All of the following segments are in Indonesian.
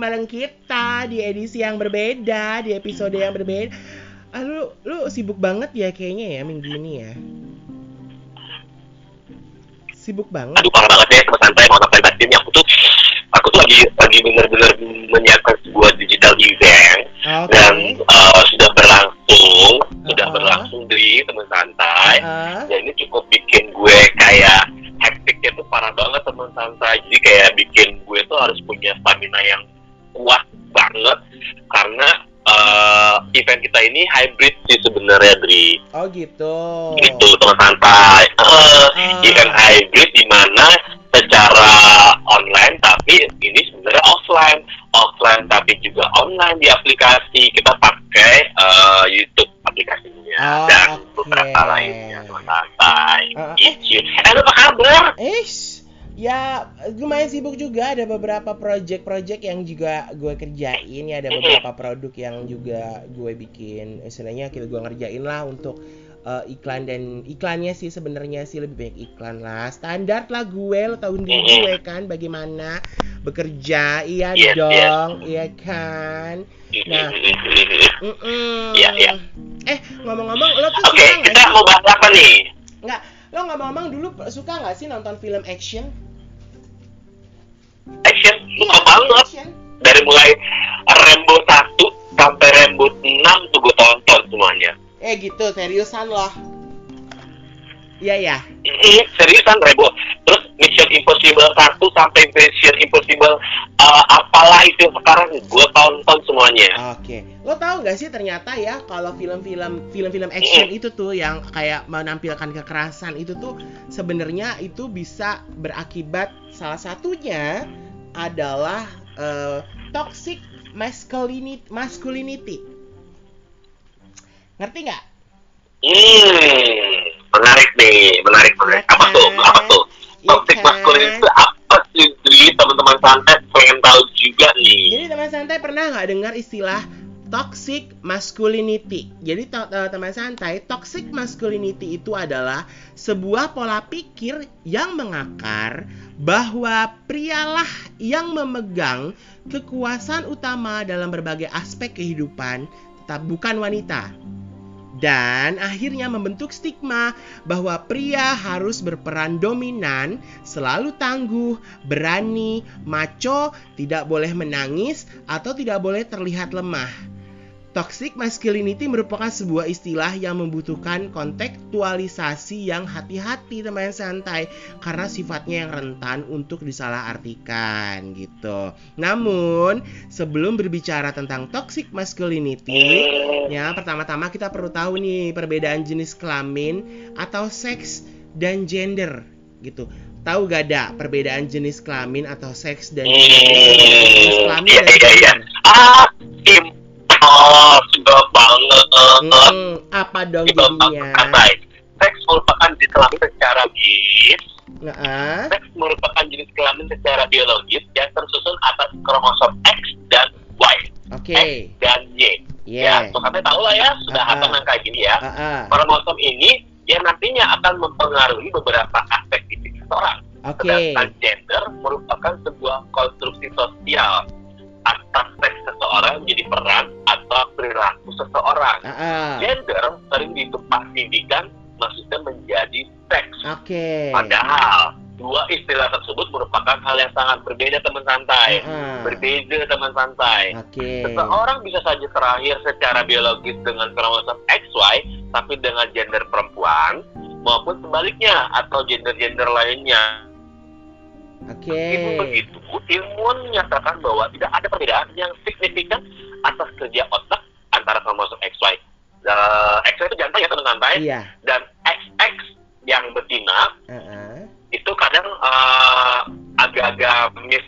bareng kita di edisi yang berbeda, di episode yang berbeda. Ah, lu, lu sibuk banget ya kayaknya ya minggu ini ya. Sibuk banget. Aduh parah banget ya teman santai mau sampai batin aku tuh aku tuh lagi lagi bener-bener menyiapkan sebuah digital event Oke. dan uh, sudah berlangsung sudah Uh-uh. berlangsung di teman santai Ah, dan ini cukup bikin gue kayak hektiknya tuh parah banget teman santai jadi kayak bikin gue tuh harus punya stamina yang kuat banget karena uh, event kita ini hybrid sih sebenarnya Dri. Oh gitu. gitu teman santai. Eh, Ah. event hybrid di mana secara online tapi ini sebenarnya offline. Offline tapi juga online di aplikasi. Kita pakai eh, YouTube aplikasinya. Oh, dan oke. beberapa lainnya. Teman santai. Ah, eh. gitu. Eh lu apa kabar? Eh, ya lumayan sibuk juga. Ada beberapa project-project yang juga gue kerjain. Ya ada beberapa produk yang juga gue bikin. Istilahnya kita gue ngerjain lah untuk eh, iklan dan iklannya sih sebenarnya sih lebih banyak iklan lah. Standar lah gue lo tau sendiri Mhm. gue kan bagaimana bekerja. Iya Yes, dong iya kan? Nah. Iya, iya. eh ngomong-ngomong lo tuh oke suka kita mau bahas apa nih? Nggak lo ngomong-ngomong dulu suka nggak sih nonton film action action suka banget Action? dari mulai Rambo 1 sampai Rambo 6 tuh gue tonton semuanya Eh gitu, seriusan loh. Iya ya. Mm, seriusan Rebo terus Mission Impossible 1 sampai Mission Impossible uh, apalah itu sekarang gue tonton semuanya Oke. Lo tahu nggak sih ternyata ya kalau film-film film-film action itu tuh yang kayak menampilkan kekerasan itu tuh sebenarnya itu bisa berakibat salah satunya adalah eh, toxic masculinity, masculinity. Ngerti nggak? hmm menarik nih menarik menarik apa tuh apa tuh Iya toxic kan? masculinity itu apa sih teman-teman santai pengen tahu juga nih Jadi teman santai pernah nggak dengar istilah toxic masculinity? Jadi eh, teman santai, toxic masculinity itu adalah sebuah pola pikir yang mengakar bahwa prialah yang memegang kekuasaan utama dalam berbagai aspek kehidupan, tetap bukan wanita. Dan akhirnya membentuk stigma bahwa pria harus berperan dominan, selalu tangguh, berani, macho, tidak boleh menangis, atau tidak boleh terlihat lemah. Toxic masculinity merupakan sebuah istilah yang membutuhkan kontekstualisasi yang hati-hati teman santai karena sifatnya yang rentan untuk disalahartikan gitu. Namun, sebelum berbicara tentang toxic masculinity, Ya, pertama-tama kita perlu tahu nih perbedaan jenis kelamin atau seks dan gender gitu. Tahu gak ada perbedaan jenis kelamin atau seks dan gender? Jenis kelamin iya dan iya iya. gender. Ah, simpel banget. Hmm, apa dong Simpel jadinya? Seks merupakan jenis kelamin secara biologis. Nah, Seks merupakan jenis kelamin secara biologis yang tersusun atas kromosom X dan Y, oke. X dan Y. Ya, Yeah. tuh kalian tahu lah ya, sudah Ah, ah. hafal angka gini ya. Ah. Kromosom ini yang nantinya akan mempengaruhi beberapa aspek fisik seseorang. Oke. Sedangkan gender merupakan sebuah konstruksi sosial atas seks seseorang menjadi peran perilaku seseorang. Ah. Gender sering ditumpahkan maksudnya menjadi seks. Oke. Padahal dua istilah tersebut merupakan hal yang sangat berbeda teman santai. Ah. Berbeda teman santai. Oke. Seseorang bisa saja terlahir secara biologis dengan kromosom XY tapi dengan gender perempuan maupun sebaliknya atau gender-gender lainnya. Oke. Meskipun begitu, ilmuwan menyatakan bahwa tidak ada perbedaan yang signifikan atas kerja otak antara kromosom XY. Uh, XY itu jantan ya teman santai Iya. dan XX yang betina ah. itu kadang uh, agak-agak mis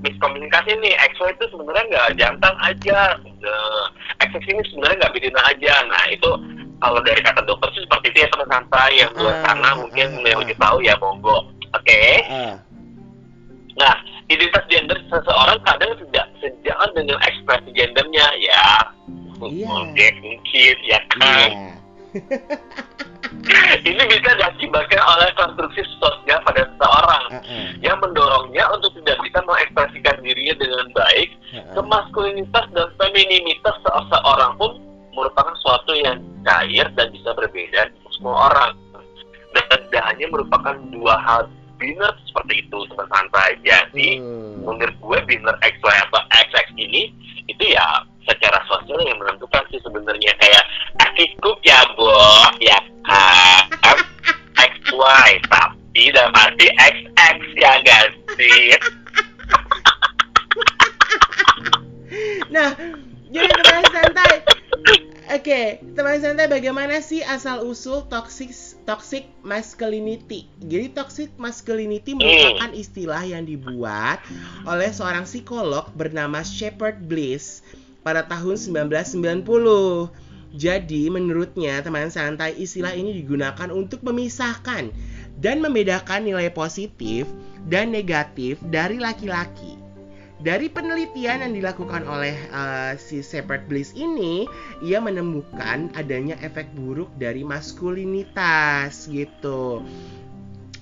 miskomunikasi nih. XY itu sebenarnya nggak jantan aja. Nah, XX ini sebenarnya nggak betina aja. Nah itu kalau dari kata dokter sih seperti itu ya teman santai yang Ah, sana mungkin ah. lebih tahu ya monggo. Oke. Ah, nah identitas gender seseorang kadang tidak sejalan dengan ekspresi gendernya ya Iya. mungkin mungkin ya kan Iya. ini bisa diakibatkan oleh konstruksi sosial pada seseorang Ah, ah. yang mendorongnya untuk tidak bisa mengekspresikan dirinya dengan baik kemaskulinitas dan femininitas seseorang pun merupakan suatu yang cair dan bisa berbeda untuk semua orang dan hanya merupakan dua hal biner seperti itu teman santai jadi Hmm. menurut gue biner XY atau XX ini itu ya secara sosial yang menentukan sih sebenarnya. Kayak akikup ya bo ya kan? XY tapi dalam arti XX ya gak sih? Nah, jadi teman santai. Oke, teman santai bagaimana sih asal usul toxic toxic masculinity? Jadi toxic masculinity merupakan istilah yang dibuat oleh seorang psikolog bernama Shepard Bliss pada tahun 1990. Jadi menurutnya teman santai istilah ini digunakan untuk memisahkan dan membedakan nilai positif dan negatif dari laki-laki. Dari penelitian yang dilakukan oleh uh, si Shepard Bliss ini, ia menemukan adanya efek buruk dari maskulinitas gitu.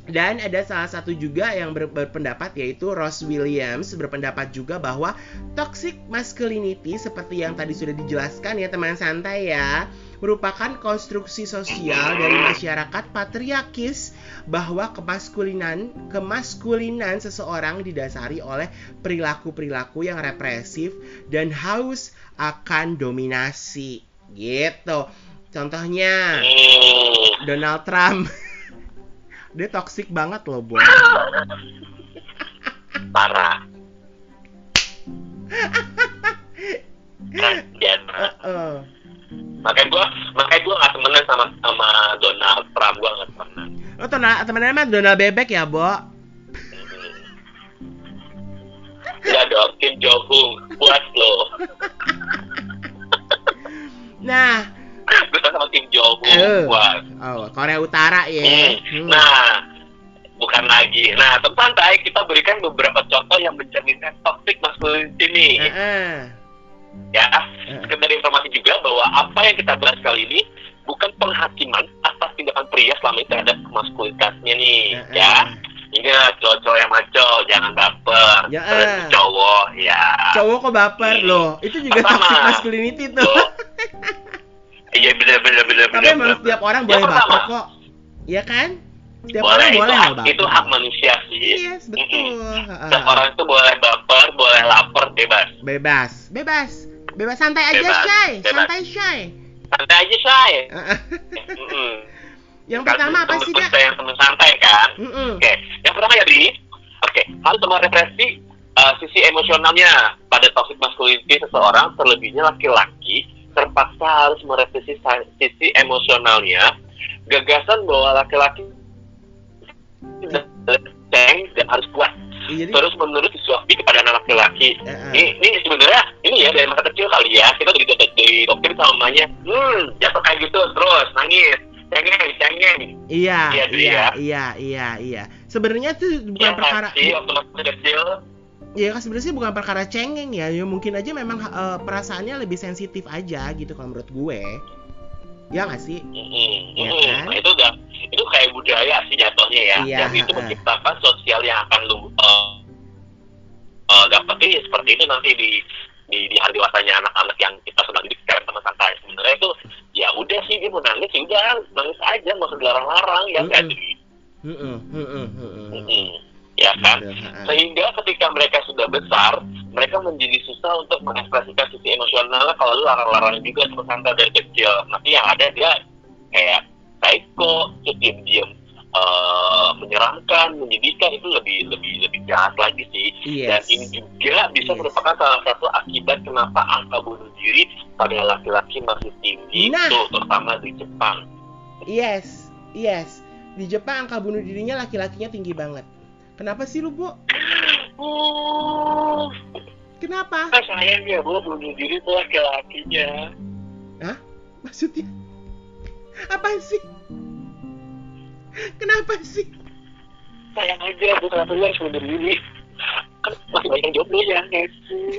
Dan ada salah satu juga yang ber- berpendapat yaitu Ross Williams berpendapat juga bahwa toxic masculinity seperti yang tadi sudah dijelaskan ya teman santai ya merupakan konstruksi sosial dari masyarakat patriarkis bahwa kemaskulinan kemaskulinan seseorang didasari oleh perilaku-perilaku yang represif dan haus akan dominasi gitu. Contohnya Hmm. Donald Trump. Dia toxic banget loh, Bo. parah dan Heeh. makanya gua makanya gua nggak temenan sama sama Donald Trump gua nggak temenan Lo temen temennya mah Donald Bebek ya, Bo? ya dong Kim Jong Un puas lo Nah, gue sama Kim Jong Un Eh. puas oh, Korea Utara ya. Hmm. Hmm. nah bukan lagi nah tentu santai kita berikan beberapa contoh yang mencerminkan toxic masculinity ini Heeh. ya Eh. sekedar informasi juga bahwa apa yang kita bahas kali ini bukan penghakiman atas tindakan pria selama ini terhadap maskulinitasnya nih Heeh. ya ingat cowok-cowok yang maco jangan baper Ya, Terus eh. cowok ya Cowok kok baper Hmm. loh. Itu juga Sama. toxic masculinity tuh. Iya bener bener bener Tapi bener, emang setiap orang boleh pertama, baper kok. Iya kan? Setiap boleh, orang itu boleh hak, baper. itu hak manusia sih Yes, Mm-mm. betul. Heeh. setiap orang itu boleh baper boleh lapar bebas Bebas, bebas. Bebas santai aja, Bebas, Shay. bebas. Santai, Shay. santai aja say Heeh. Mm-mm. Yang Kan pertama apa sih, temen- Dak? yang temen santai kan Mm-mm. Oke, yang pertama ya Di. Oke, harus merepresi uh, sisi emosionalnya pada toxic masculinity seseorang, terlebihnya laki-laki terpaksa harus merepresi sa- sisi emosionalnya. Gagasan bahwa laki-laki ceng dan harus kuat Iya, Jadi, terus menuruti suami kepada anak laki-laki. Heeh. Ini, ini sebenarnya ini ya dari masa kecil kali ya kita dari dari dokter sama mamanya, hmm jatuh kayak gitu terus nangis, cengeng cengeng. iya, Iya, iya, ya. iya, iya, iya. Sebenarnya tuh bukan Ya perkara sih waktu masih kecil ya kan sebenarnya sih bukan perkara cengeng ya. Ya mungkin aja memang eh, perasaannya lebih sensitif aja gitu kalau menurut gue. Ya nggak sih? Mm-mm, Iya mm-mm. kan? Nah, itu udah itu kayak budaya sih jatuhnya ya. Iya, Dan itu menciptakan sosial yang akan lu uh, uh, dapetin ya seperti itu nanti di di, di hari dewasanya anak-anak yang kita sedang didik sekarang sama santai sebenarnya itu ya udah sih dia mau nangis ya udah nangis aja nggak usah dilarang-larang ya kan Mm-mm. Heeh, heeh, heeh. Mm-mm. Ya kan Bener, ha-ha. sehingga ketika mereka sudah besar mereka menjadi susah untuk mengekspresikan sisi emosionalnya kalau lu larang-larang juga santai dari kecil nanti yang ada dia kayak psycho terus diam-diam eh, menyeramkan menyedihkan itu lebih lebih lebih jahat lagi sih dan Yes. ini juga bisa Yes. merupakan salah satu akibat kenapa angka bunuh diri pada laki-laki masih tinggi Nah. tuh terutama di Jepang Yes, yes. Di Jepang angka bunuh dirinya laki-lakinya tinggi banget. Kenapa sih lu, Bu? Kenapa? kan sayang ya bu bunuh diri tuh laki-lakinya Hah? Maksudnya? Apa sih? Kenapa sih? sayang aja bu kenapa lu harus bunuh diri kan masih banyak yang jomblo ya sih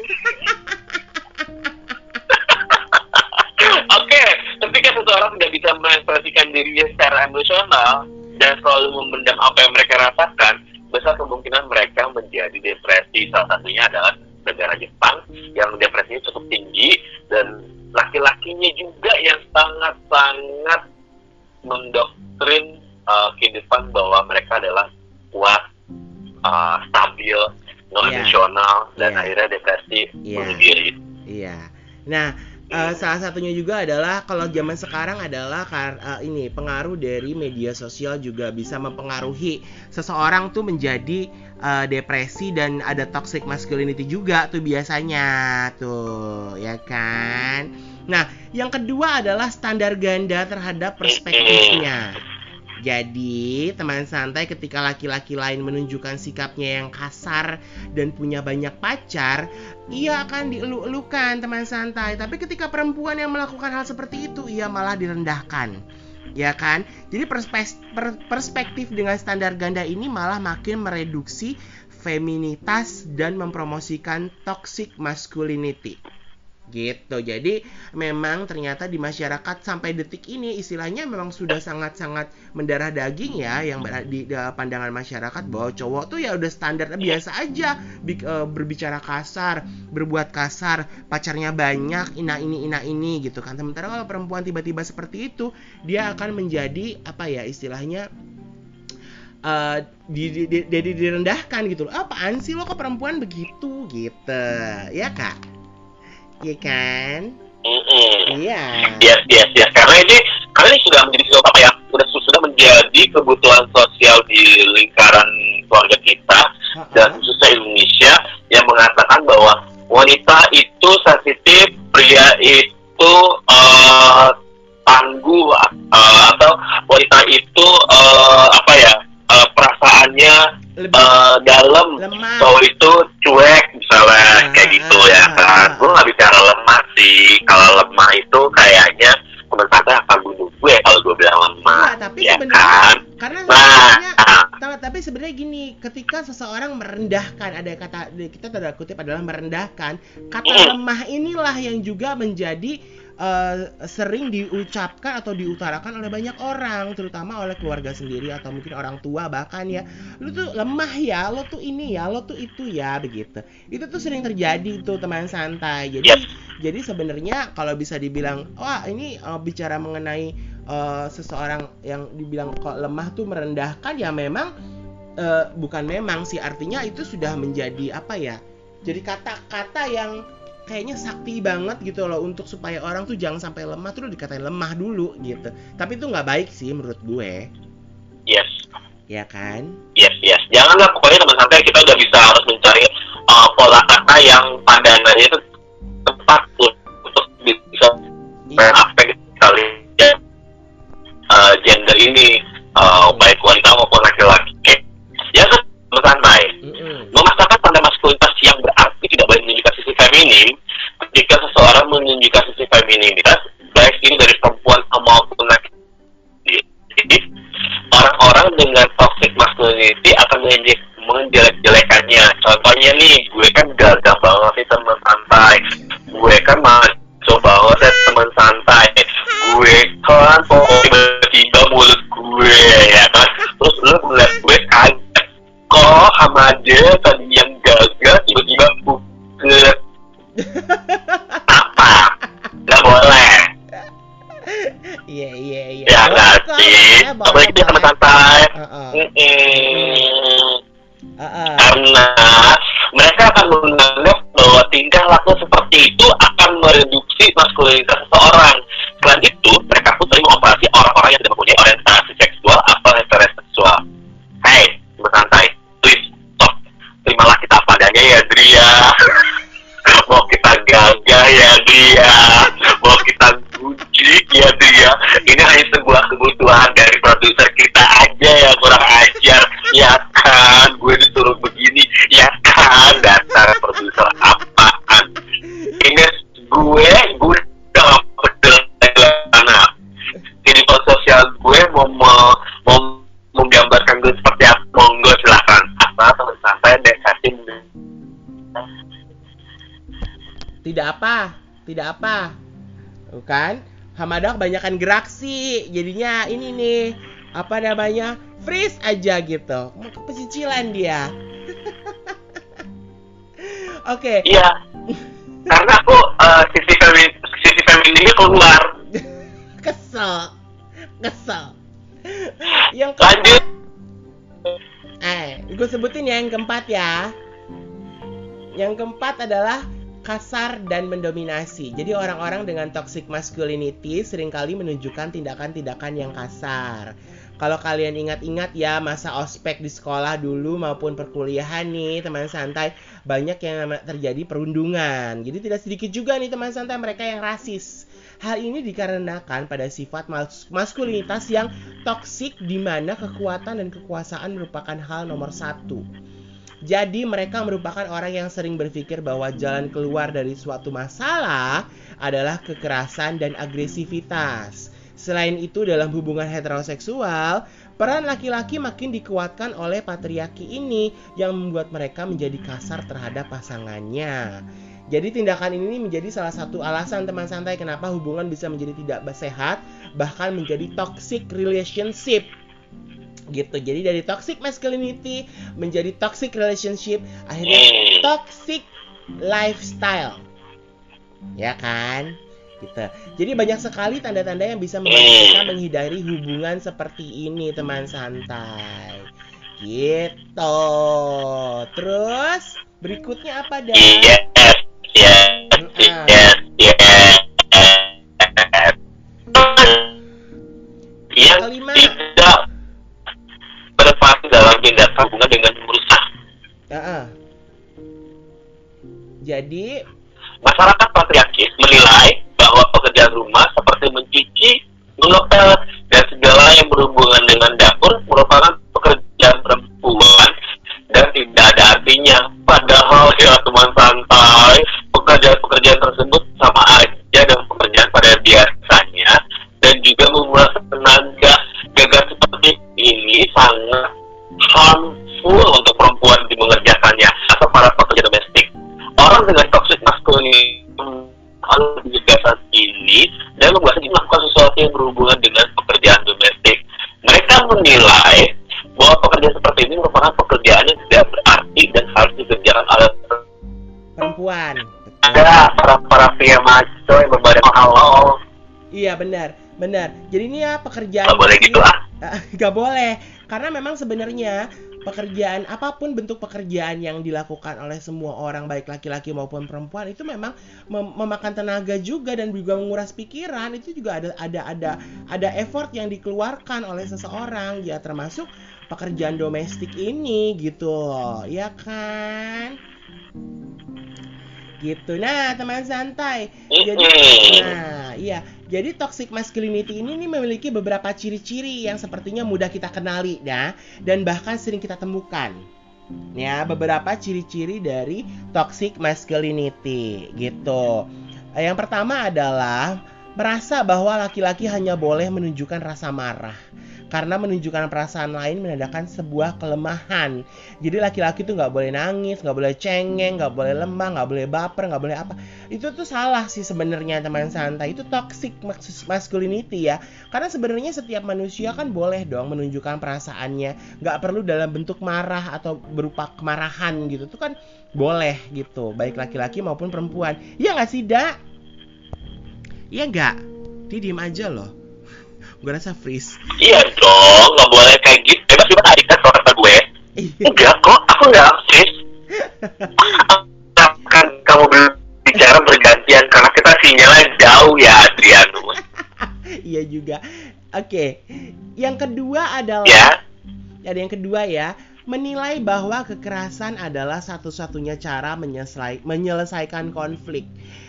Oke, ketika seseorang tidak bisa mengekspresikan dirinya secara emosional dan selalu memendam apa yang mereka rasakan, besar kemungkinan mereka menjadi depresi. Salah satunya adalah negara Jepang yang depresinya cukup tinggi dan laki-lakinya juga yang sangat-sangat mendoktrin uh, kehidupan bahwa mereka adalah kuat, uh, stabil, non emosional yeah. dan yeah. akhirnya depresi yeah. bunuh diri. Iya. Nah, uh, salah satunya juga adalah kalau zaman sekarang adalah uh, ini pengaruh dari media sosial juga bisa mempengaruhi seseorang tuh menjadi uh, depresi dan ada toxic masculinity juga tuh biasanya tuh ya kan. Nah, yang kedua adalah standar ganda terhadap perspektifnya. Jadi, teman santai ketika laki-laki lain menunjukkan sikapnya yang kasar dan punya banyak pacar, ia akan dielu-elukan teman santai. Tapi ketika perempuan yang melakukan hal seperti itu, ia malah direndahkan. Ya kan? Jadi perspektif dengan standar ganda ini malah makin mereduksi feminitas dan mempromosikan toxic masculinity gitu. Jadi memang ternyata di masyarakat sampai detik ini istilahnya memang sudah sangat-sangat mendarah daging ya yang di, di pandangan masyarakat bahwa cowok tuh ya udah standar biasa aja uh, berbicara kasar berbuat kasar pacarnya banyak ina ini ina ini gitu kan. Sementara kalau perempuan tiba-tiba seperti itu dia akan menjadi apa ya istilahnya uh, di, di, di, di, direndahkan gitu. Loh apaan sih lo kok perempuan begitu? Gitu. Ya kak Iya kan? Iya. Yes, yes, yes. Karena ini karena ini sudah menjadi sesuatu apa ya? Sudah sudah menjadi kebutuhan sosial di lingkaran keluarga kita uh -uh. dan khususnya Indonesia yang mengatakan bahwa wanita itu sensitif, pria itu uh, tangguh uh, atau wanita itu uh, apa ya? Uh, perasaannya Lebih uh, dalam, cowok itu cuek misalnya uh, kayak gitu uh, ya kan. Uh, gue nggak bicara lemah sih. Kalau lemah itu kayaknya teman-teman akan bunuh gue kalau gue bilang lemah. Ya, tapi ya kan? karena nah, tapi, tapi sebenarnya gini, ketika seseorang merendahkan ada kata kita tanda kutip adalah merendahkan, kata mm. lemah inilah yang juga menjadi uh, sering diucapkan atau diutarakan oleh banyak orang, terutama oleh keluarga sendiri atau mungkin orang tua bahkan ya, lu tuh lemah ya, lo tuh ini ya, lo tuh itu ya, begitu. Itu tuh sering terjadi tuh teman santai. Jadi yep. jadi sebenarnya kalau bisa dibilang, wah ini uh, bicara mengenai uh, seseorang yang dibilang kok lemah tuh merendahkan ya memang uh, bukan memang sih artinya itu sudah menjadi apa ya? Jadi kata-kata yang kayaknya sakti banget gitu loh untuk supaya orang tuh jangan sampai lemah. Tuh dikatain lemah dulu gitu. Tapi itu nggak baik sih menurut gue. Yes. Ya kan? Yes yes. Janganlah pokoknya teman santai kita udah bisa harus mencari uh, pola kata yang pandangannya itu tepat untuk bisa iya. aspek sisi femininitas baik ini dari perempuan maupun laki jadi orang-orang dengan toxic masculinity akan menjelek-jelekannya tidak apa tidak apa bukan Hamadah kebanyakan gerak sih jadinya ini nih apa namanya freeze aja gitu mau pesicilan dia Oke. Iya. Karena aku uh, sisi femin sisi femininnya keluar. Kesel. Kesel. Yang Lanjut. keempat, eh, gue sebutin ya yang keempat ya. Yang keempat adalah kasar dan mendominasi. Jadi orang-orang dengan toxic masculinity sering kali menunjukkan tindakan-tindakan yang kasar. Kalau kalian ingat-ingat ya masa ospek di sekolah dulu maupun perkuliahan nih teman santai banyak yang terjadi perundungan. Jadi tidak sedikit juga nih teman santai mereka yang rasis. Hal ini dikarenakan pada sifat mas maskulinitas yang toksik di mana kekuatan dan kekuasaan merupakan hal nomor satu. Jadi mereka merupakan orang yang sering berpikir bahwa jalan keluar dari suatu masalah adalah kekerasan dan agresivitas. Selain itu dalam hubungan heteroseksual, peran laki-laki makin dikuatkan oleh patriarki ini yang membuat mereka menjadi kasar terhadap pasangannya. Jadi tindakan ini menjadi salah satu alasan teman santai kenapa hubungan bisa menjadi tidak sehat, bahkan menjadi toxic relationship gitu. Jadi dari toxic masculinity menjadi toxic relationship, akhirnya toxic lifestyle. Ya kan? Gitu. Jadi banyak sekali tanda-tanda yang bisa membantu kita menghindari hubungan seperti ini, teman santai. Gitu. Terus berikutnya apa yes. Yang Kelima. tidak berparti dalam tindakan hubungan dengan merusak. Ah, ah. Jadi Masyarakat patriarkis menilai bahwa pekerjaan rumah seperti mencuci, mengepel, dan segala yang berhubungan dengan dapur merupakan pekerjaan perempuan dan tidak ada artinya. Padahal ya teman santai, pekerjaan-pekerjaan tersebut sama aja dengan pekerjaan pada biasanya dan juga menguras tenaga. Gagal seperti ini sangat harmful untuk perempuan di mengerjakannya atau para pekerja domestik. Orang dengan toxic masculinity juga saat ini dan membuat melakukan sesuatu yang berhubungan dengan pekerjaan domestik. Mereka menilai bahwa pekerjaan seperti ini merupakan pekerjaan yang tidak berarti dan harus dikerjakan oleh perempuan. ada para para pria maco yang berbadan halal. Iya benar, benar. Jadi ini ya pekerjaan Gak boleh gitu ah. Gak boleh, karena memang sebenarnya pekerjaan apa pun bentuk pekerjaan yang dilakukan oleh semua orang baik laki-laki maupun perempuan itu memang mem- memakan tenaga juga dan juga menguras pikiran. Itu juga ada ada ada ada effort yang dikeluarkan oleh seseorang. Ya termasuk pekerjaan domestik ini gitu. Ya kan? Gitu. Nah teman santai. Jadi nah iya jadi toxic masculinity ini nih memiliki beberapa ciri-ciri yang sepertinya mudah kita kenali ya. Dan bahkan sering kita temukan. Ya beberapa ciri-ciri dari toxic masculinity gitu. Yang pertama adalah merasa bahwa laki-laki hanya boleh menunjukkan rasa marah karena menunjukkan perasaan lain menandakan sebuah kelemahan. Jadi laki-laki tuh nggak boleh nangis, nggak boleh cengeng, nggak boleh lemah, nggak boleh baper, nggak boleh apa. Itu tuh salah sih sebenarnya teman santai. Itu toxic mas- masculinity ya. Karena sebenarnya setiap manusia kan boleh dong menunjukkan perasaannya, nggak perlu dalam bentuk marah atau berupa kemarahan gitu. Tuh kan boleh gitu, baik laki-laki maupun perempuan. Iya nggak sih, Da? Iya nggak? Dia diem aja loh. Gue rasa freeze. Iya dong, nggak boleh kayak gitu. Bebas gimana adik kan kata gue? Iya. Enggak kok, aku nggak aktif. kan kamu bicara bergantian karena kita sinyalnya jauh ya Adriano. Iya juga. Oke. Yang kedua adalah Ya, ada yang kedua ya, menilai bahwa kekerasan adalah satu-satunya cara menyelesai- menyelesaikan konflik.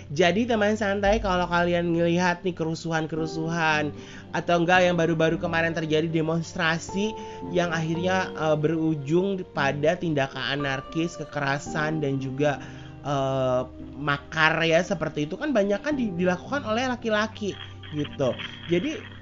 Jadi teman santai kalau kalian ngelihat nih kerusuhan-kerusuhan atau enggak yang baru-baru kemarin terjadi demonstrasi yang akhirnya eh, berujung pada tindakan anarkis, kekerasan dan juga eh, makar ya seperti itu kan banyak kan di- dilakukan oleh laki-laki gitu. Jadi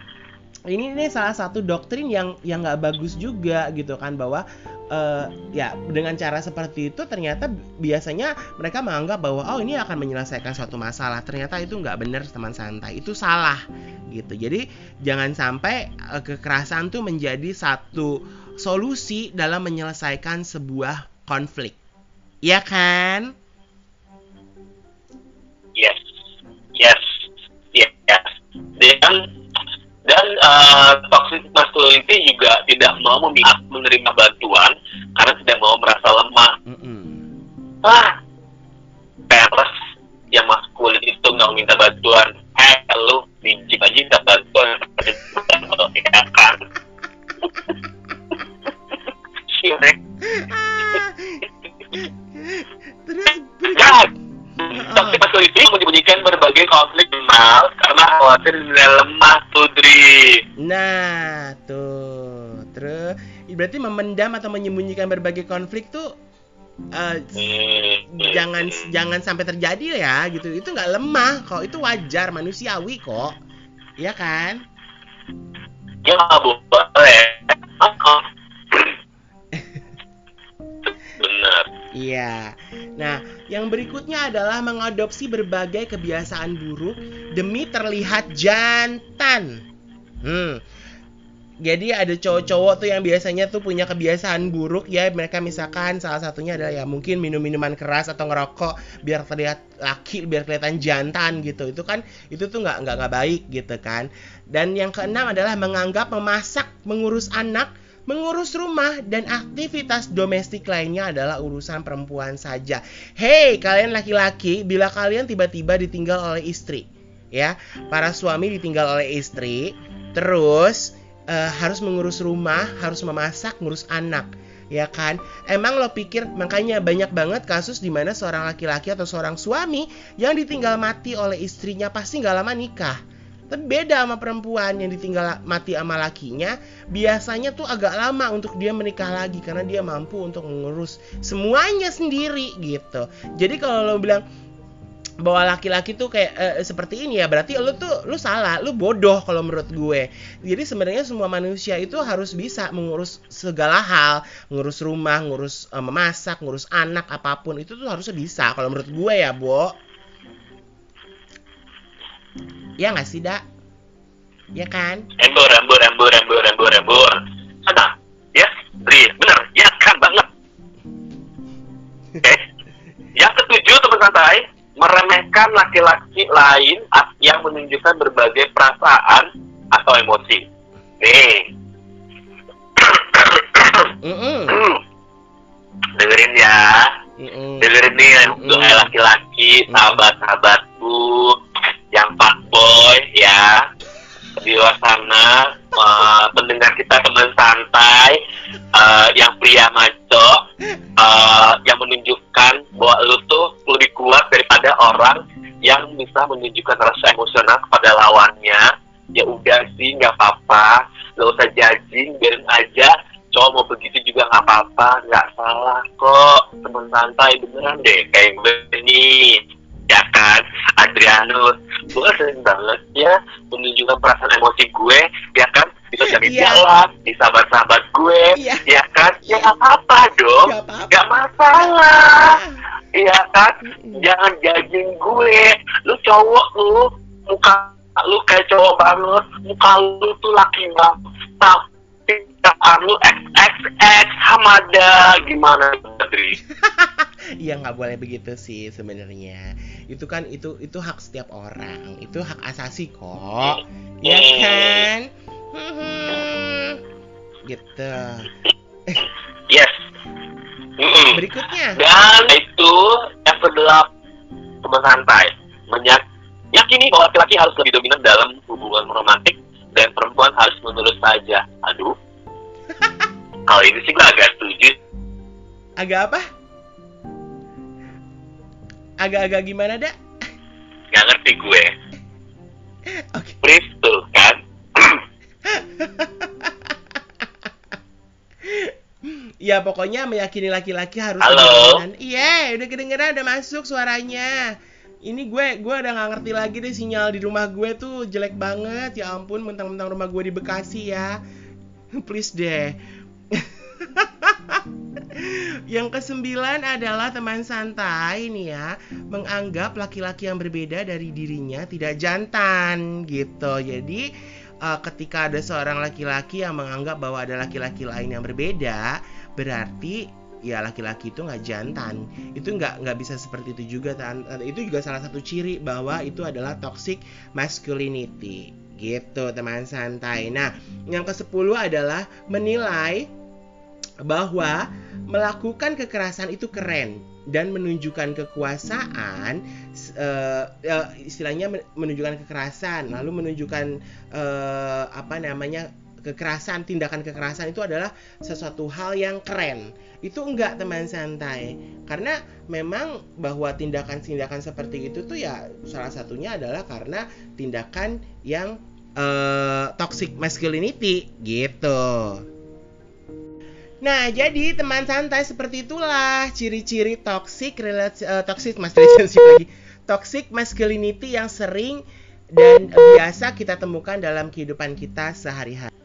ini ini salah satu doktrin yang yang nggak bagus juga gitu kan bahwa eh, ya dengan cara seperti itu ternyata biasanya mereka menganggap bahwa oh ini akan menyelesaikan suatu masalah. Ternyata itu nggak benar teman santai. Itu salah gitu. Jadi jangan sampai eh, kekerasan tuh menjadi satu solusi dalam menyelesaikan sebuah konflik. Ya kan? Yes, yes, yes, yes. Dan dan uh, toxic masculinity juga tidak mau menerima bantuan karena tidak mau merasa lemah. Mm-mm. Ah, peres yang maskulin itu nggak minta bantuan. Eh, lu bijik aja minta bantuan. ya kan? Sirik. toxic masculinity menyembunyikan berbagai konflik mal karena khawatir dinilai lemah tuh Dri. Nah, tuh. Terus berarti memendam atau menyembunyikan berbagai konflik tuh eh, Hmm. jangan jangan sampai terjadi ya gitu. Itu nggak lemah kok, itu wajar manusiawi kok. Iya kan? Ya boleh. Bener. Iya. Nah, yang berikutnya adalah mengadopsi berbagai kebiasaan buruk demi terlihat jantan. Hmm. Jadi ada cowok-cowok tuh yang biasanya tuh punya kebiasaan buruk ya mereka misalkan salah satunya adalah ya mungkin minum minuman keras atau ngerokok biar terlihat laki biar kelihatan jantan gitu itu kan itu tuh nggak nggak nggak baik gitu kan dan yang keenam adalah menganggap memasak mengurus anak Mengurus rumah dan aktivitas domestik lainnya adalah urusan perempuan saja. Hei, kalian laki-laki, bila kalian tiba-tiba ditinggal oleh istri, ya, para suami ditinggal oleh istri, terus eh, harus mengurus rumah, harus memasak, ngurus anak, ya kan? Emang lo pikir makanya banyak banget kasus di mana seorang laki-laki atau seorang suami yang ditinggal mati oleh istrinya pasti nggak lama nikah. Tapi beda sama perempuan yang ditinggal mati sama lakinya, biasanya tuh agak lama untuk dia menikah lagi karena dia mampu untuk mengurus semuanya sendiri gitu. Jadi kalau lo bilang bahwa laki-laki tuh kayak eh, seperti ini ya berarti lo tuh lu salah, lu bodoh kalau menurut gue. Jadi sebenarnya semua manusia itu harus bisa mengurus segala hal, ngurus rumah, ngurus eh, memasak, ngurus anak apa pun itu tuh harusnya bisa kalau menurut gue ya, Bo. Ya nggak sih, Dak? Ya kan? Embur, embur, embur, embur, embur, embur. Sana. Ya, Dri, bener. Ya kan banget. Oke. Yang ketujuh, teman santai, meremehkan laki-laki lain yang menunjukkan berbagai perasaan atau emosi. Nih. Dengerin ya. Dengerin nih untuk Mm. laki-laki sahabat-sahabatku yang fuckboy ya. Di luar sana eh, pendengar kita teman santai eh, yang pria maco eh, yang menunjukkan bahwa lu tuh lebih kuat daripada orang yang bisa menunjukkan rasa emosional kepada lawannya. Ya udah sih nggak apa-apa. Nggak usah judging biarin aja. Cowok mau begitu juga nggak apa-apa. Nggak salah kok. Teman santai beneran deh kayak gue nih ya kan Adrianus gue sering banget ya menunjukkan perasaan emosi gue ya kan di sosial media Iya. lah di sahabat-sahabat gue Iya. ya kan ya apa-apa dong Nggak apa-apa. nggak masalah Ah. Iya kan? Jangan judging gue. Lu cowok lu, muka lu kayak cowok banget. Muka lu tuh laki banget. Tapi lu XXX Hamada. Gimana, Adri? Iya nggak boleh begitu sih sebenarnya. Itu kan itu itu hak setiap orang. Itu hak asasi kok. Ya kan? Hmm. Gitu. Yes. Mm-mm. Berikutnya. Dan itu yang kedelapan teman santai. Menyak yakini bahwa laki-laki harus lebih dominan dalam hubungan romantik dan perempuan harus menurut saja. Aduh. Kalau ini sih gue agak setuju Agak apa? Agak-agak gimana, Dak? nggak ngerti gue Oke. Please tuh kan Ya pokoknya meyakini laki-laki harus Halo? Iya, udah kedengeran udah masuk suaranya. Ini gue gue udah nggak ngerti lagi deh sinyal di rumah gue tuh jelek banget. Ya ampun, mentang-mentang rumah gue di Bekasi ya. Please deh. Yang kesembilan adalah teman santai nih ya menganggap laki-laki yang berbeda dari dirinya tidak jantan gitu. Jadi eh, ketika ada seorang laki-laki yang menganggap bahwa ada laki-laki lain yang berbeda berarti ya laki-laki itu nggak jantan. Itu nggak nggak bisa seperti itu juga tan. Itu juga salah satu ciri bahwa itu adalah toxic masculinity gitu teman santai. Nah yang ke 10 adalah menilai bahwa melakukan kekerasan itu keren dan menunjukkan kekuasaan uh, uh, istilahnya menunjukkan kekerasan lalu menunjukkan uh, apa namanya kekerasan tindakan kekerasan itu adalah sesuatu hal yang keren. Itu enggak teman santai. Karena memang bahwa tindakan-tindakan seperti itu tuh ya salah satunya adalah karena tindakan yang uh, toxic masculinity gitu Nah, jadi teman santai seperti itulah ciri-ciri toxic uh, toxic masculinity lagi. Toxic masculinity yang sering dan biasa kita temukan dalam kehidupan kita sehari-hari.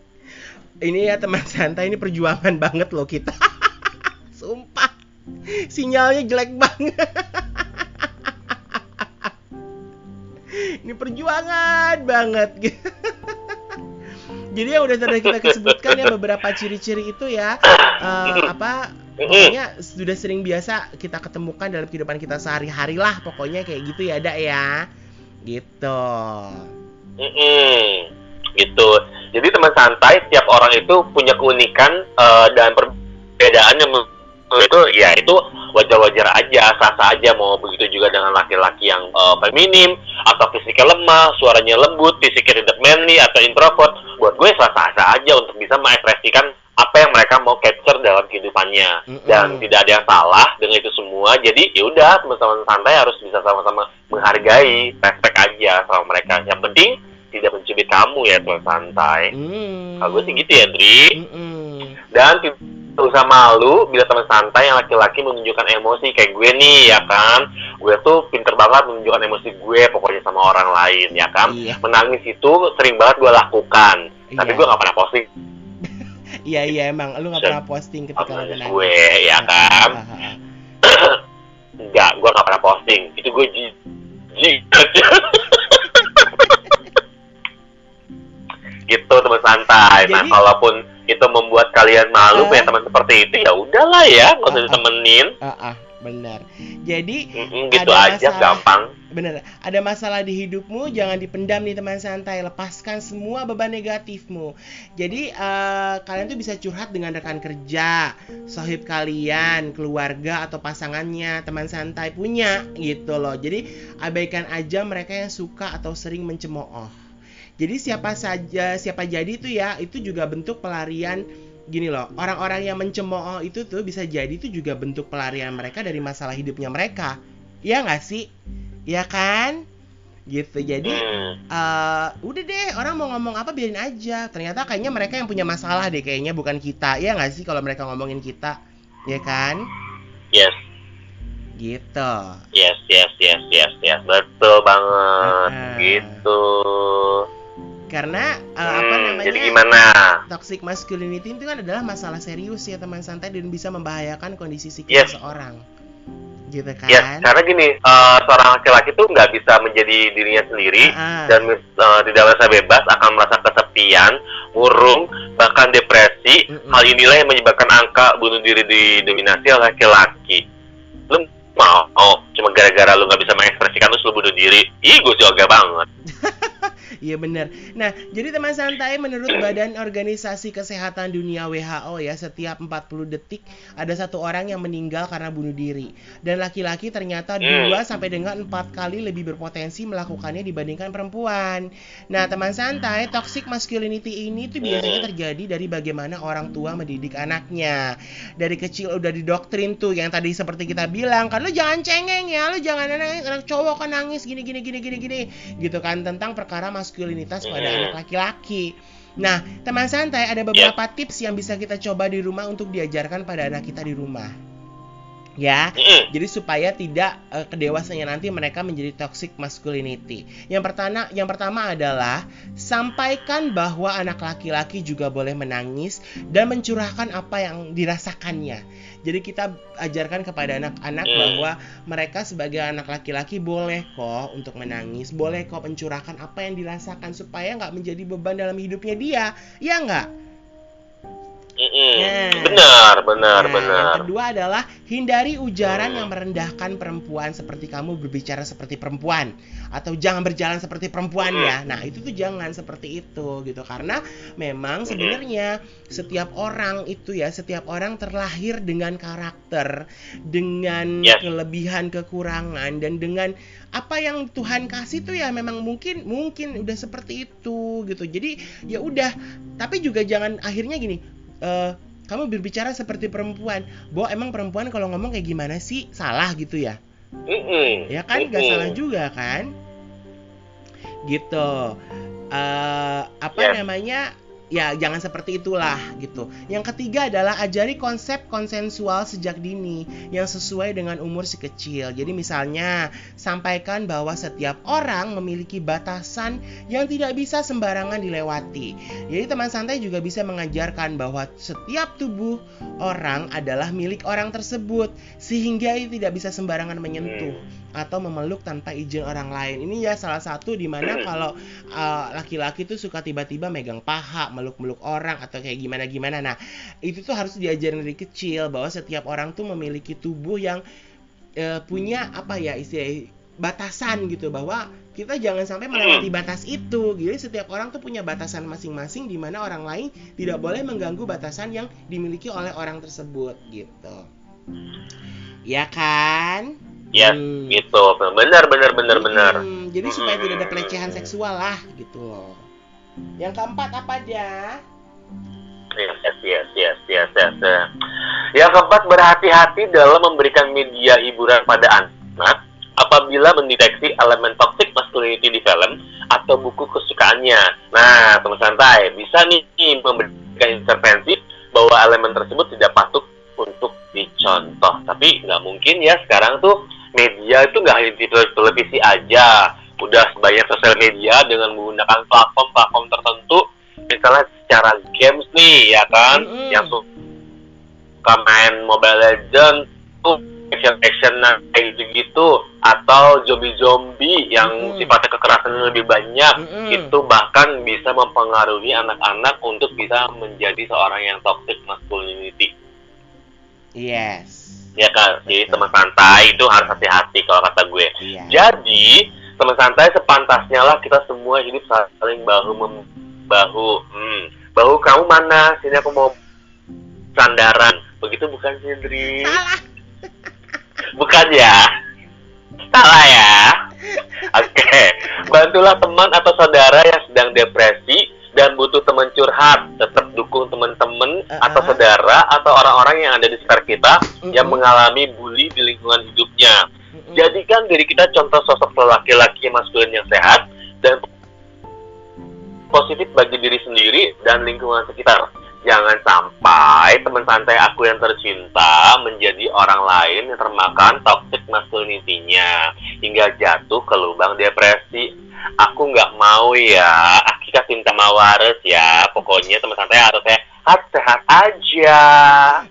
Ini ya teman santai ini perjuangan banget loh kita. Sumpah. Sinyalnya jelek banget. ini perjuangan banget gitu. Jadi yang udah tadi kita sebutkan ya beberapa ciri-ciri itu ya uh, apa pokoknya sudah sering biasa kita ketemukan dalam kehidupan kita sehari-hari lah pokoknya kayak gitu ya dak ya gitu. Mm -mm, gitu. Jadi teman santai tiap orang itu punya keunikan uh, dan perbedaan yang itu ya itu wajar-wajar aja, sah-sah aja mau begitu juga dengan laki-laki yang uh, feminim atau fisiknya lemah, suaranya lembut, fisiknya tidak manly atau introvert. Buat gue sah-sah aja untuk bisa mengekspresikan apa yang mereka mau capture dalam kehidupannya mm-hmm. dan tidak ada yang salah dengan itu semua. Jadi ya udah teman-teman santai harus bisa sama-sama menghargai, respect aja sama mereka. Yang penting tidak mencubit kamu ya teman santai. Mm. Kalau gue sih gitu ya, Dri. Mm-hmm. Dan usah malu bila teman santai yang laki-laki menunjukkan emosi kayak gue nih ya kan? Gue tuh pinter banget menunjukkan emosi gue pokoknya sama orang lain ya kan? Iya. menangis itu sering banget gue lakukan iya. tapi gue gak pernah posting. Iya iya emang lu gak pernah posting ketika lu menangis. gue ya kan? enggak gue gak pernah posting. Itu gue jijik gitu teman santai. Nah, Jadi, nah kalaupun itu membuat kalian malu uh, punya teman seperti itu ya udahlah ya nggak usah uh, ditemenin. Uh, uh, benar jadi mm-hmm, gitu ada aja masalah, gampang. Benar ada masalah di hidupmu jangan dipendam nih teman santai. Lepaskan semua beban negatifmu. Jadi uh, kalian tuh bisa curhat dengan rekan kerja sohib kalian keluarga atau pasangannya teman santai punya gitu loh. Jadi abaikan aja mereka yang suka atau sering mencemooh jadi siapa saja, siapa jadi itu ya, itu juga bentuk pelarian. Gini loh. Orang-orang yang mencemooh itu tuh bisa jadi itu juga bentuk pelarian mereka dari masalah hidupnya mereka. Iya nggak sih? Ya kan? gitu jadi uh, udah deh orang mau ngomong apa biarin aja. Ternyata kayaknya mereka yang punya masalah deh kayaknya bukan kita. Ya nggak sih kalau mereka ngomongin kita? Ya kan? Yes. Gitu. Yes yes yes yes yes. Betul banget. Uh, gitu karena uh, hmm, apa namanya jadi gimana? toxic masculinity itu kan adalah masalah serius ya teman santai dan bisa membahayakan kondisi psikis yes. seseorang. Gitu kan? yes, karena gini uh, seorang laki-laki tuh nggak bisa menjadi dirinya sendiri uh -huh. dan uh, tidak merasa bebas akan merasa kesepian murung bahkan depresi. Uh -huh. hal inilah yang menyebabkan angka bunuh diri didominasi oleh laki-laki. Lu mau oh, cuma gara-gara lu nggak bisa mengekspresikan lu bunuh diri. Ih gue juga banget Iya benar. Nah, jadi teman santai menurut Badan Organisasi Kesehatan Dunia WHO ya, setiap 40 detik ada satu orang yang meninggal karena bunuh diri. Dan laki-laki ternyata 2 hmm. sampai dengan 4 kali lebih berpotensi melakukannya dibandingkan perempuan. Nah, teman santai, toxic masculinity ini tuh biasanya terjadi dari bagaimana orang tua mendidik anaknya. Dari kecil udah didoktrin tuh yang tadi seperti kita bilang, kan lu jangan cengeng ya, lu jangan anak, anak cowok kan nangis gini gini gini gini gini gitu kan tentang perkara mas maskulinitas pada anak laki-laki. Nah, teman santai ada beberapa yeah. tips yang bisa kita coba di rumah untuk diajarkan pada anak kita di rumah ya. Mm. Jadi supaya tidak uh, kedewasannya nanti mereka menjadi toxic masculinity. Yang pertama yang pertama adalah sampaikan bahwa anak laki-laki juga boleh menangis dan mencurahkan apa yang dirasakannya. Jadi kita ajarkan kepada anak-anak mm. bahwa mereka sebagai anak laki-laki boleh kok untuk menangis, boleh kok mencurahkan apa yang dirasakan supaya nggak menjadi beban dalam hidupnya dia. Ya nggak? Nah. Benar, benar, Nah, benar. Yang kedua adalah hindari ujaran Hmm. yang merendahkan perempuan seperti kamu berbicara seperti perempuan atau jangan berjalan seperti perempuan Hmm. ya. Nah, itu tuh jangan seperti itu gitu karena memang sebenarnya setiap orang itu ya, setiap orang terlahir dengan karakter, dengan Yes. kelebihan, kekurangan dan dengan apa yang Tuhan kasih tuh ya memang mungkin mungkin udah seperti itu gitu. Jadi ya udah, tapi juga jangan akhirnya gini, eh, kamu berbicara seperti perempuan. Bo, emang perempuan kalau ngomong kayak gimana sih? Salah gitu ya? Mm-mm. Ya kan Mm-mm. salah juga kan? Gitu. Eh, apa Yes. namanya? Ya jangan seperti itulah gitu. Yang ketiga adalah ajari konsep konsensual sejak dini yang sesuai dengan umur si kecil. Jadi misalnya sampaikan bahwa setiap orang memiliki batasan yang tidak bisa sembarangan dilewati. Jadi teman santai juga bisa mengajarkan bahwa setiap tubuh orang adalah milik orang tersebut sehingga tidak bisa sembarangan menyentuh atau memeluk tanpa izin orang lain. Ini ya salah satu di mana kalau uh, laki-laki tuh suka tiba-tiba megang paha, meluk-meluk orang atau kayak gimana-gimana. Nah, itu tuh harus diajarin dari kecil bahwa setiap orang tuh memiliki tubuh yang uh, punya apa ya istilah batasan gitu bahwa kita jangan sampai melewati batas itu. Jadi setiap orang tuh punya batasan masing-masing di mana orang lain tidak boleh mengganggu batasan yang dimiliki oleh orang tersebut gitu. Ya kan? Yes, Hmm. gitu. Benar, benar, benar, benar. Hmm, jadi supaya Hmm. tidak ada pelecehan seksual lah gitu loh. Yang keempat apa aja? Yes, yes, yes, yes, yes, yes. Yang keempat, berhati-hati dalam memberikan media hiburan pada anak apabila mendeteksi elemen toxic masculinity di film atau buku kesukaannya. Nah, teman santai, bisa nih memberikan intervensi bahwa elemen tersebut tidak patut untuk dicontoh. Tapi nggak mungkin ya sekarang tuh media itu nggak hanya di tele- televisi aja. Udah banyak sosial media dengan menggunakan platform-platform tertentu misalnya secara games nih ya kan Mm-mm. yang suka main Mobile Legends tuh action action kayak gitu gitu atau zombie zombie yang Mm-mm. sifatnya kekerasan lebih banyak Mm-mm. itu bahkan bisa mempengaruhi anak-anak untuk bisa menjadi seorang yang toxic masculinity Yes. Ya kan jadi Betul. teman santai itu harus hati-hati kalau kata gue Iya. jadi teman santai sepantasnya lah kita semua hidup saling bahu membahu. Hmm. Bahu kamu mana? Sini aku mau sandaran. Begitu bukan sih, Indri? Salah. Bukan ya? Salah ya? Oke. Bantulah teman atau saudara yang sedang depresi dan butuh teman curhat. Tetap dukung teman-teman Uh-uh. atau saudara atau orang-orang yang ada di sekitar kita yang Mm-mm. mengalami bully di lingkungan hidupnya. Mm-mm. Jadikan diri kita contoh sosok laki-laki maskulin yang sehat dan positif bagi diri sendiri dan lingkungan sekitar. Jangan sampai teman santai aku yang tercinta menjadi orang lain yang termakan toxic masculinity-nya hingga jatuh ke lubang depresi. Aku nggak mau ya, Akika cinta mawares ya. Pokoknya teman santai harus sehat, sehat aja.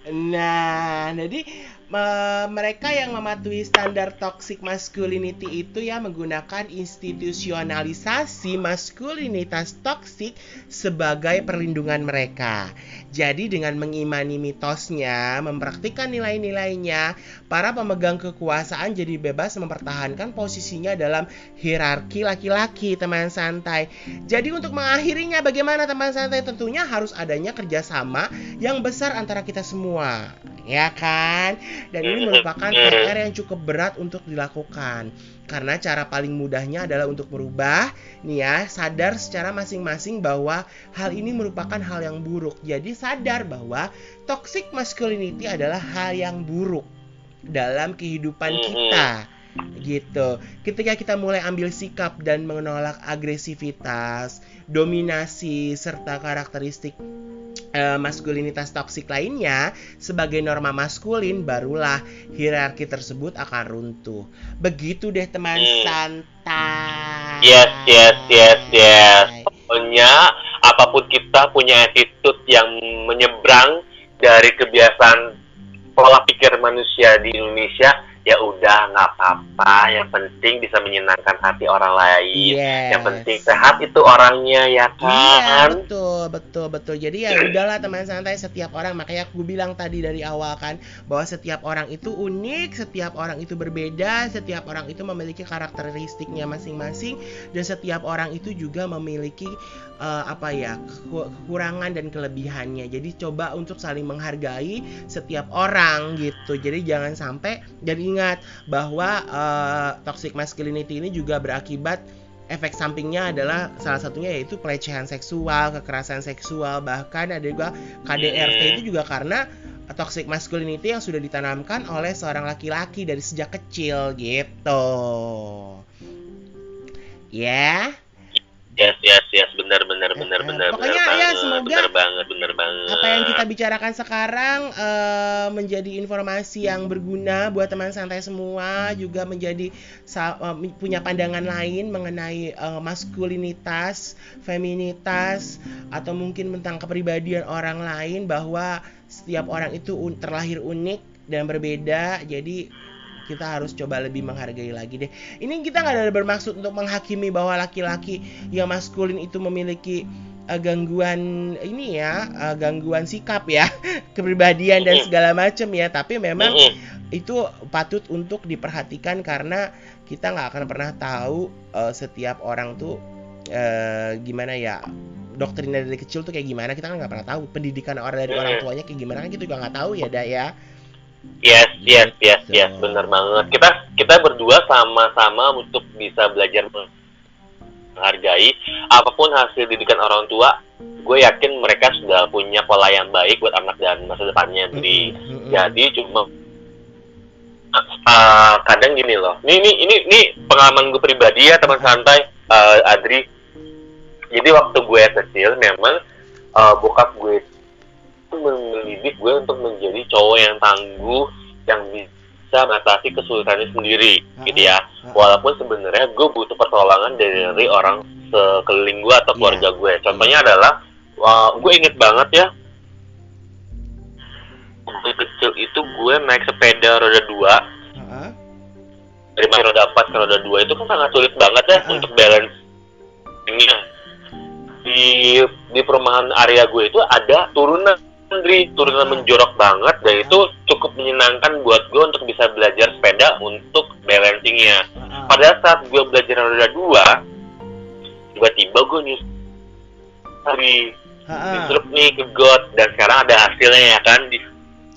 Nah, jadi me- mereka yang mematuhi standar toxic masculinity itu ya menggunakan institusionalisasi maskulinitas toksik sebagai perlindungan mereka. Jadi dengan mengimani mitosnya, mempraktikkan nilai-nilainya, para pemegang kekuasaan jadi bebas mempertahankan posisinya dalam hierarki laki-laki teman santai. Jadi untuk mengakhirinya bagaimana teman santai? Tentunya harus adanya kerjasama yang besar antara kita semua, ya kan? Dan ini merupakan PR yang cukup berat untuk dilakukan. Karena cara paling mudahnya adalah untuk merubah nih ya, sadar secara masing-masing bahwa hal ini merupakan hal yang buruk. Jadi sadar bahwa toxic masculinity adalah hal yang buruk dalam kehidupan Mhm. kita gitu. Ketika kita mulai ambil sikap dan menolak agresivitas, dominasi serta karakteristik eh, maskulinitas toksik lainnya sebagai norma maskulin barulah hierarki tersebut akan runtuh. Begitu deh teman Hmm. santai. Yes, yes, yes, yes. Pokoknya apa pun kita punya attitude yang menyeberang dari kebiasaan pola pikir manusia di Indonesia ya udah nggak apa-apa. Yang penting bisa menyenangkan hati orang lain. Yes. yang penting sehat itu orangnya ya Iya kan? betul betul betul. Jadi ya udahlah teman santai setiap orang makanya aku bilang tadi dari awal kan bahwa setiap orang itu unik setiap orang itu berbeda setiap orang itu memiliki karakteristiknya masing-masing dan setiap orang itu juga memiliki eh, apa ya keku- kekurangan dan kelebihannya jadi coba untuk saling menghargai setiap orang gitu jadi jangan sampai dan ingat bahwa eh, toxic masculinity ini juga berakibat efek sampingnya adalah salah satunya yaitu pelecehan seksual, kekerasan seksual, bahkan ada juga KDRT Hmm. itu juga karena toxic masculinity yang sudah ditanamkan oleh seorang laki-laki dari sejak kecil gitu. Ya, yes yes yes benar benar Ya benar kan? benar Pokoknya benar ya, semoga benar banget benar banget apa yang kita bicarakan sekarang eh, menjadi informasi yang berguna buat teman santai semua, juga menjadi eh, punya pandangan lain mengenai eh, maskulinitas, feminitas, atau mungkin tentang kepribadian orang lain bahwa setiap orang itu un- terlahir unik dan berbeda. Jadi kita harus coba lebih menghargai lagi deh. Ini kita nggak ada bermaksud untuk menghakimi bahwa laki-laki yang maskulin itu memiliki uh, gangguan ini ya, uh, gangguan sikap ya, kepribadian dan segala macam ya. Tapi memang itu patut untuk diperhatikan karena kita nggak akan pernah tahu uh, setiap orang tuh uh, gimana ya doktrinnya dari kecil tuh kayak gimana. Kita kan nggak pernah tahu pendidikan orang dari orang tuanya kayak gimana. Kan kita juga nggak tahu ya dak ya Yes, yes, yes, Gitu. yes, benar banget. Kita kita berdua sama-sama untuk bisa belajar menghargai apa pun hasil didikan orang tua. Gue yakin mereka sudah punya pola yang baik buat anak dan masa depannya. Jadi, Mm-mm. jadi cuma uh, kadang gini loh. Ini ini ini ini pengalaman gue pribadi ya teman santai, uh, Adri. Jadi waktu gue kecil memang uh, bokap gue itu mendidik gue untuk menjadi cowok yang tangguh yang bisa mengatasi kesulitannya sendiri gitu ya. walaupun sebenarnya gue butuh pertolongan dari orang sekeliling gue atau keluarga gue. Contohnya adalah uh, gue inget banget ya. Waktu kecil itu gue naik sepeda roda dua. Heeh. dari roda 4 ke roda 2 itu kan sangat sulit banget ya Ah. untuk balance. Ini di di perumahan area gue itu ada turunan Dri, turunan menjorok banget dan itu cukup menyenangkan buat gue untuk bisa belajar sepeda untuk balancingnya. Pada saat gue belajar roda 2 tiba-tiba gue nyus di Heeh. disuruh nih ke got dan sekarang ada hasilnya ya kan? Di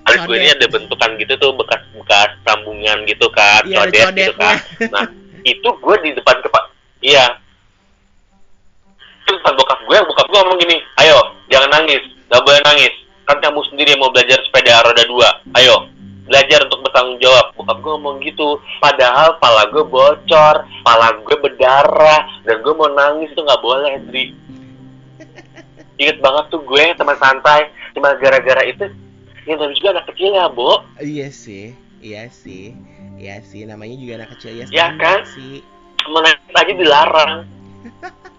alis gue ini ada bentukan gitu tuh bekas-bekas sambungan gitu kan ada codet gitu kan. Nah itu gue di depan kepak iya. Terus depan bokap gue bokap gue ngomong gini ayo jangan nangis gak boleh nangis kan kamu sendiri yang mau belajar sepeda roda dua ayo belajar untuk bertanggung jawab bokap gue ngomong gitu padahal pala gue bocor pala gue berdarah dan gue mau nangis itu nggak boleh Dri inget banget tuh gue teman santai cuma gara-gara itu yang tapi juga anak kecil ya Bo Iya sih, iya sih, iya sih. Namanya juga anak kecil ya. Ya kan? Sih. menangis aja dilarang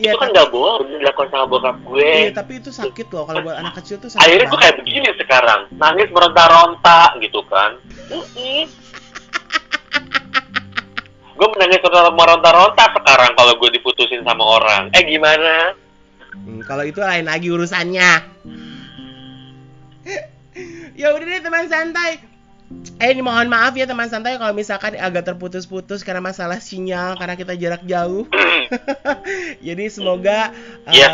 Iya, itu kan nggak boleh dilakukan sama bokap gue iya, tapi itu sakit loh kalau buat anak kecil tuh sakit. akhirnya gue kayak begini sekarang nangis meronta-ronta gitu kan gue menangis meronta-ronta sekarang kalau gue diputusin sama orang eh gimana Hmm, kalau itu lain lagi urusannya. ya udah deh teman santai. Eh ini mohon maaf ya teman santai kalau misalkan agak terputus-putus karena masalah sinyal karena kita jarak jauh. Jadi semoga Yes.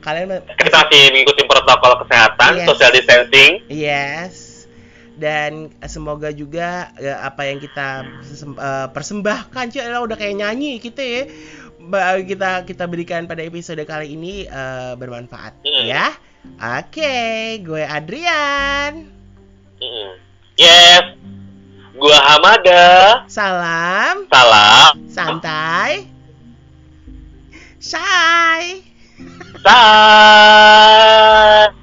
kalian kita masih mengikuti protokol kesehatan Yes. social distancing Yes. Dan semoga juga ya, apa yang kita eh, persembahkan, lah, udah kayak nyanyi kita ya. Kita kita berikan pada episode kali ini eh, bermanfaat Hmm. ya. Oke, gue Adrian. Mm-mm. Yes. Gua Hamada. Salam. Salam. Santai. Shy. Shy.